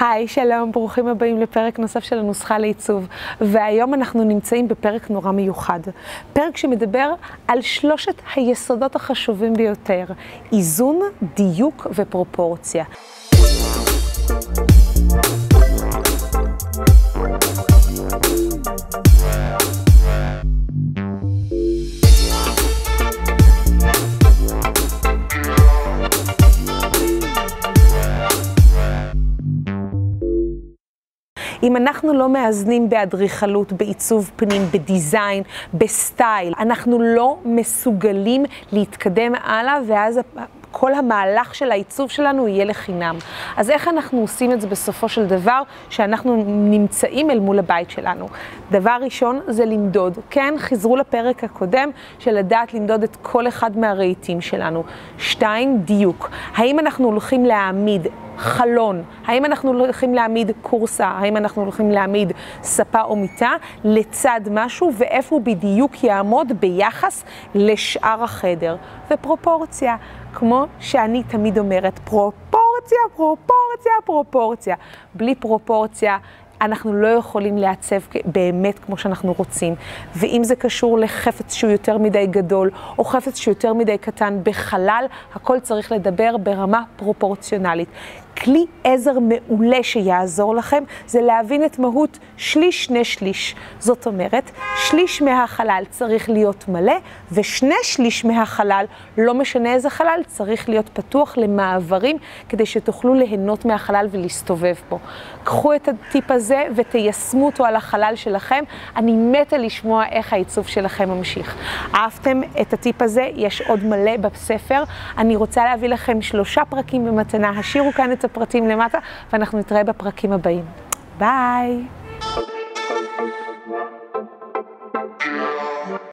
היי, שלום, ברוכים הבאים לפרק נוסף של הנוסחה לעיצוב. והיום אנחנו נמצאים בפרק נורא מיוחד. פרק שמדבר על שלושת היסודות החשובים ביותר, איזון, דיוק ופרופורציה. אם אנחנו לא מאזנים באדריכלות, בעיצוב פנים, בדיזיין, בסטייל, אנחנו לא מסוגלים להתקדם הלאה, ואז כל המהלך של העיצוב שלנו יהיה לחינם. אז איך אנחנו עושים את זה בסופו של דבר, שאנחנו נמצאים אל מול הבית שלנו? דבר ראשון זה למדוד. כן, חזרו לפרק הקודם של לדעת למדוד את כל אחד מהרהיטים שלנו. שתיים, דיוק. האם אנחנו הולכים להעמיד חלון, האם אנחנו הולכים להעמיד קורסה, האם אנחנו הולכים להעמיד ספה או מיטה לצד משהו, ואיפה הוא בדיוק יעמוד ביחס לשאר החדר. ופרופורציה, כמו שאני תמיד אומרת, פרופורציה, פרופורציה, פרופורציה. בלי פרופורציה, אנחנו לא יכולים לעצב באמת כמו שאנחנו רוצים. ואם זה קשור לחפץ שהוא יותר מדי גדול, או חפץ שהוא יותר מדי קטן בחלל, הכל צריך לדבר ברמה פרופורציונלית. כלי עזר מעולה שיעזור לכם זה להבין את מהות שליש שני שליש. זאת אומרת, שליש מהחלל צריך להיות מלא, ושני שליש מהחלל, לא משנה איזה חלל, צריך להיות פתוח למעברים, כדי שתוכלו ליהנות מהחלל ולהסתובב בו. קחו את הטיפ הזה ותיישמו אותו על החלל שלכם. אני מתה לשמוע איך העיצוב שלכם ממשיך. אהבתם את הטיפ הזה? יש עוד מלא בספר. אני רוצה להביא לכם שלושה פרקים במתנה. השאירו כאן את הפרטים למטה, ואנחנו נתראה בפרקים הבאים. ביי!